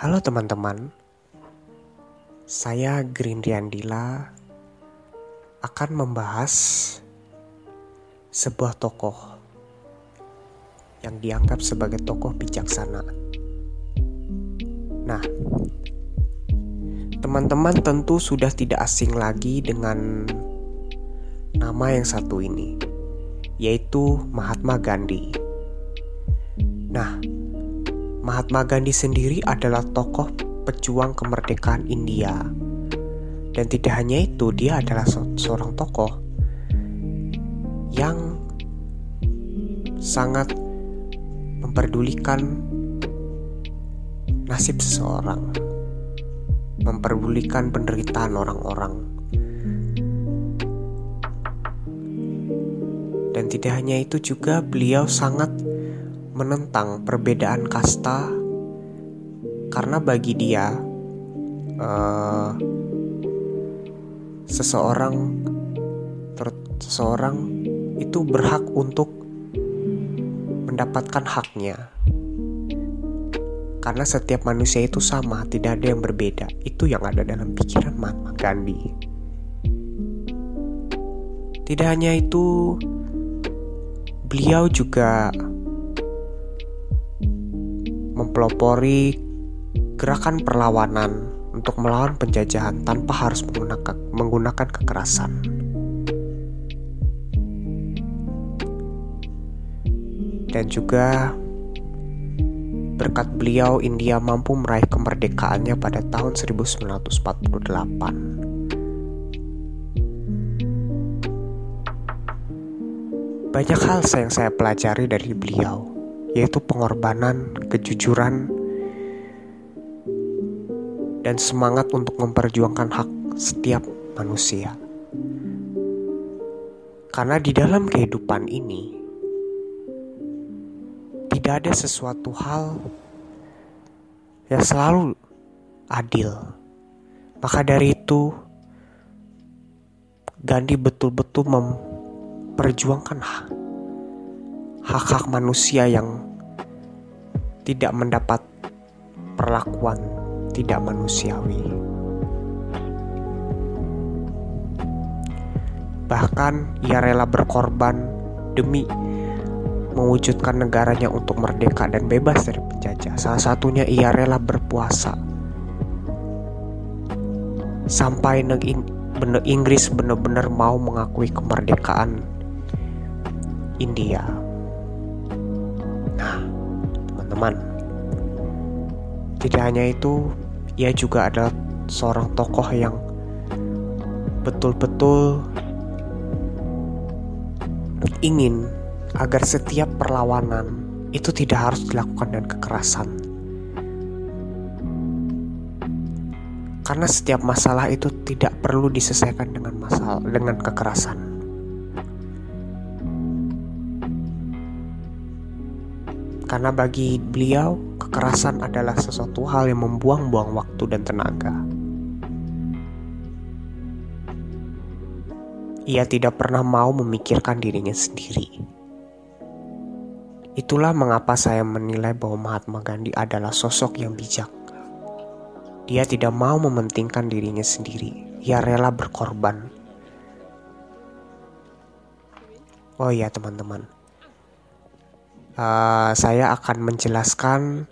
Halo teman-teman, saya Green Riandila akan membahas sebuah tokoh yang dianggap sebagai tokoh bijaksana. Nah, teman-teman tentu sudah tidak asing lagi dengan nama yang satu ini, yaitu Mahatma Gandhi. Nah, Mahatma Gandhi sendiri adalah tokoh pejuang kemerdekaan India. Dan tidak hanya itu, dia adalah seorang tokoh yang sangat memperdulikan nasib seseorang, memperdulikan penderitaan orang-orang. Dan tidak hanya itu juga beliau sangat menentang perbedaan kasta karena bagi dia uh, seseorang seseorang itu berhak untuk mendapatkan haknya. Karena setiap manusia itu sama tidak ada yang berbeda. Itu yang ada dalam pikiran Mahatma Gandhi. Tidak hanya itu beliau juga mempelopori gerakan perlawanan untuk melawan penjajahan tanpa harus menggunakan, kekerasan. Dan juga berkat beliau India mampu meraih kemerdekaannya pada tahun 1948. Banyak hal yang saya pelajari dari beliau yaitu pengorbanan, kejujuran, dan semangat untuk memperjuangkan hak setiap manusia. Karena di dalam kehidupan ini tidak ada sesuatu hal yang selalu adil. Maka dari itu, Gandhi betul-betul memperjuangkan hak hak-hak manusia yang tidak mendapat perlakuan tidak manusiawi. Bahkan ia rela berkorban demi mewujudkan negaranya untuk merdeka dan bebas dari penjajah. Salah satunya ia rela berpuasa sampai Inggris benar-benar mau mengakui kemerdekaan India. Nah, teman-teman, tidak hanya itu, ia juga adalah seorang tokoh yang betul-betul ingin agar setiap perlawanan itu tidak harus dilakukan dengan kekerasan. Karena setiap masalah itu tidak perlu diselesaikan dengan masalah dengan kekerasan. Karena bagi beliau, kekerasan adalah sesuatu hal yang membuang-buang waktu dan tenaga. Ia tidak pernah mau memikirkan dirinya sendiri. Itulah mengapa saya menilai bahwa Mahatma Gandhi adalah sosok yang bijak. Dia tidak mau mementingkan dirinya sendiri. Ia rela berkorban. Oh iya, teman-teman uh, saya akan menjelaskan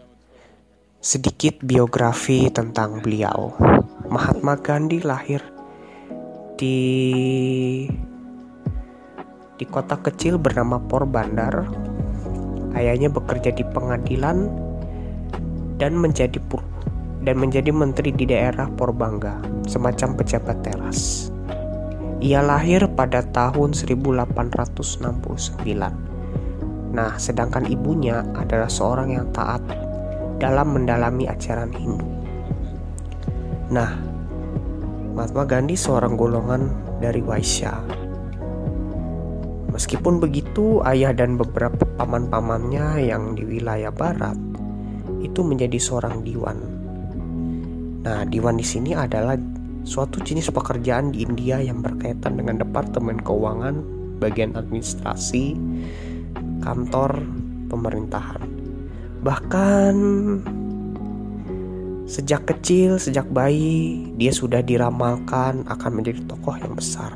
sedikit biografi tentang beliau. Mahatma Gandhi lahir di di kota kecil bernama Porbandar. Ayahnya bekerja di pengadilan dan menjadi dan menjadi menteri di daerah Porbangga, semacam pejabat teras. Ia lahir pada tahun 1869 Nah, sedangkan ibunya adalah seorang yang taat dalam mendalami ajaran Hindu. Nah, Mahatma Gandhi seorang golongan dari Waisya. Meskipun begitu, ayah dan beberapa paman-pamannya yang di wilayah barat itu menjadi seorang diwan. Nah, diwan di sini adalah suatu jenis pekerjaan di India yang berkaitan dengan departemen keuangan, bagian administrasi, kantor pemerintahan. Bahkan Sejak kecil, sejak bayi, dia sudah diramalkan akan menjadi tokoh yang besar.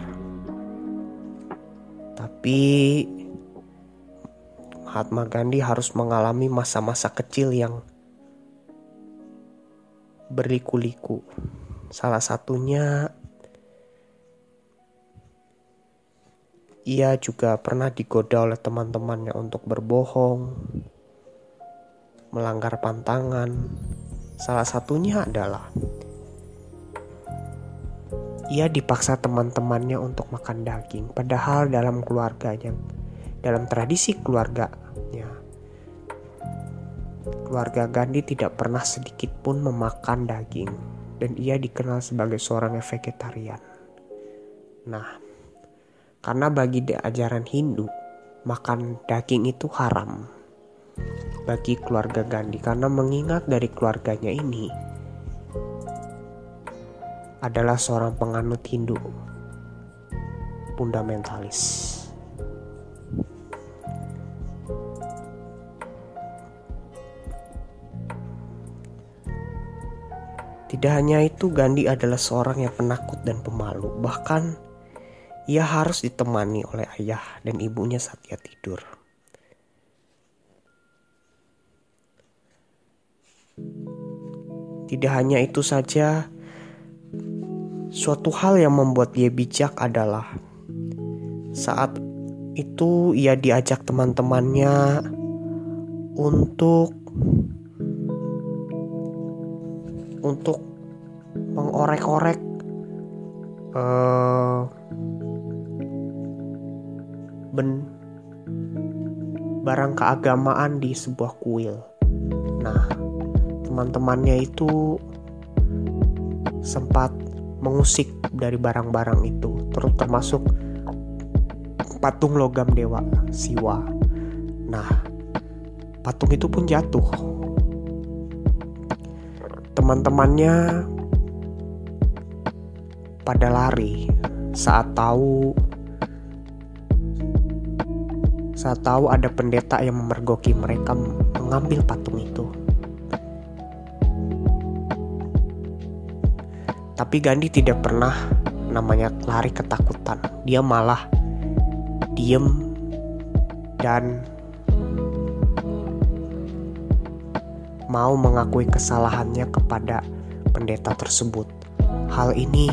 Tapi Mahatma Gandhi harus mengalami masa-masa kecil yang berliku-liku. Salah satunya ia juga pernah digoda oleh teman-temannya untuk berbohong, melanggar pantangan. Salah satunya adalah ia dipaksa teman-temannya untuk makan daging, padahal dalam keluarganya, dalam tradisi keluarga keluarga Gandhi tidak pernah sedikit pun memakan daging dan ia dikenal sebagai seorang vegetarian. Nah, karena bagi ajaran Hindu, makan daging itu haram bagi keluarga Gandhi karena mengingat dari keluarganya ini adalah seorang penganut Hindu fundamentalis. Tidak hanya itu, Gandhi adalah seorang yang penakut dan pemalu. Bahkan ia harus ditemani oleh ayah dan ibunya saat ia tidur. Tidak hanya itu saja, suatu hal yang membuat dia bijak adalah saat itu ia diajak teman-temannya untuk untuk mengorek-orek uh, ben barang keagamaan di sebuah kuil. Nah, teman-temannya itu sempat mengusik dari barang-barang itu, terus termasuk patung logam dewa Siwa. Nah, patung itu pun jatuh teman-temannya pada lari saat tahu saat tahu ada pendeta yang memergoki mereka mengambil patung itu. Tapi Gandhi tidak pernah namanya lari ketakutan. Dia malah diem dan mau mengakui kesalahannya kepada pendeta tersebut. Hal ini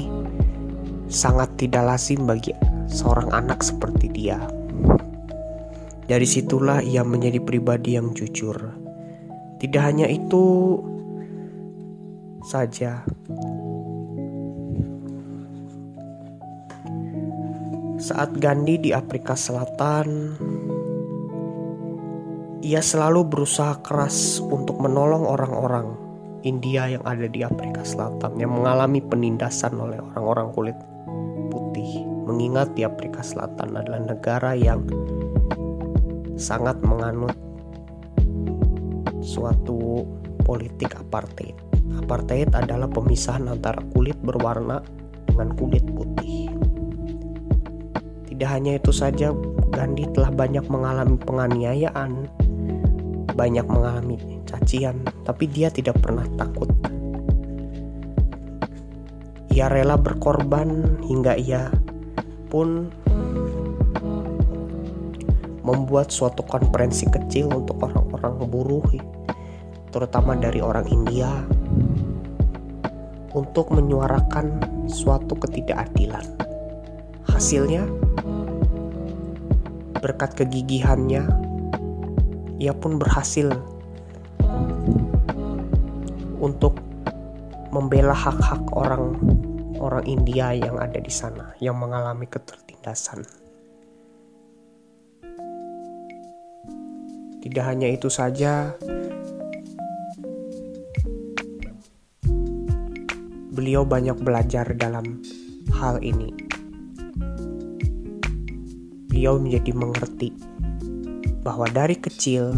sangat tidak lazim bagi seorang anak seperti dia. Dari situlah ia menjadi pribadi yang jujur. Tidak hanya itu saja, saat Gandhi di Afrika Selatan ia selalu berusaha keras untuk menolong orang-orang India yang ada di Afrika Selatan yang mengalami penindasan oleh orang-orang kulit putih. Mengingat di Afrika Selatan adalah negara yang sangat menganut suatu politik apartheid. Apartheid adalah pemisahan antara kulit berwarna dengan kulit putih. Tidak hanya itu saja, Gandhi telah banyak mengalami penganiayaan, banyak mengalami cacian, tapi dia tidak pernah takut. Ia rela berkorban hingga ia pun membuat suatu konferensi kecil untuk orang-orang buruh, terutama dari orang India, untuk menyuarakan suatu ketidakadilan. Hasilnya, berkat kegigihannya, ia pun berhasil untuk membela hak-hak orang orang India yang ada di sana yang mengalami ketertindasan. Tidak hanya itu saja, beliau banyak belajar dalam hal ini. Beliau menjadi mengerti bahwa dari kecil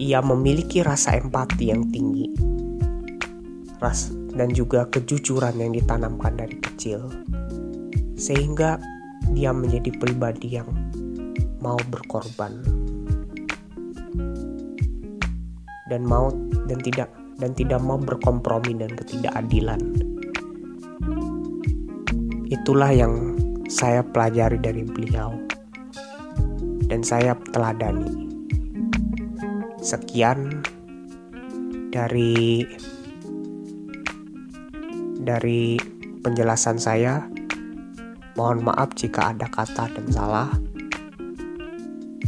ia memiliki rasa empati yang tinggi ras dan juga kejujuran yang ditanamkan dari kecil sehingga dia menjadi pribadi yang mau berkorban dan mau dan tidak dan tidak mau berkompromi dan ketidakadilan. Itulah yang saya pelajari dari beliau dan saya teladani. Sekian dari dari penjelasan saya. Mohon maaf jika ada kata dan salah.